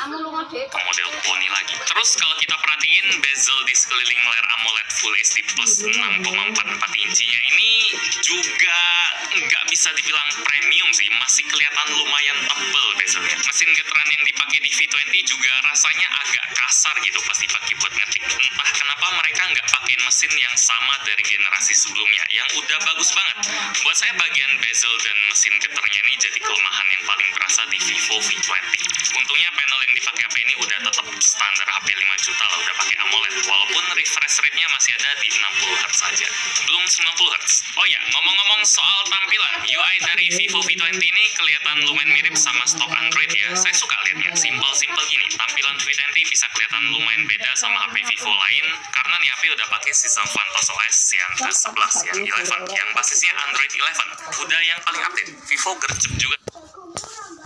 Model poni lagi. Terus kalau kita perhatiin bezel di sekeliling layar AMOLED Full HD Plus 6,44 inchinya ini juga nggak bisa dibilang premium sih, masih kelihatan lumayan tebel bezelnya. Mesin getaran yang dipakai di V20 juga rasanya agak kasar gitu pas dipakai buat mesin yang sama dari generasi sebelumnya, yang udah bagus banget. Buat saya bagian bezel dan mesin getarnya ini jadi kelemahan yang paling berasa di Vivo V20. Untungnya panel yang dipakai HP ini udah tetap standar HP 5 juta lah udah pakai AMOLED walaupun refresh rate-nya masih ada di 60 Hz saja belum 90 Hz oh ya ngomong-ngomong soal tampilan UI dari Vivo V20 ini kelihatan lumayan mirip sama stok Android ya saya suka liatnya simple-simple gini tampilan V20 bisa kelihatan lumayan beda sama HP Vivo lain karena nih HP udah pakai sistem Phantos OS yang ke-11 yang 11 yang basisnya Android 11 udah yang paling update Vivo gercep juga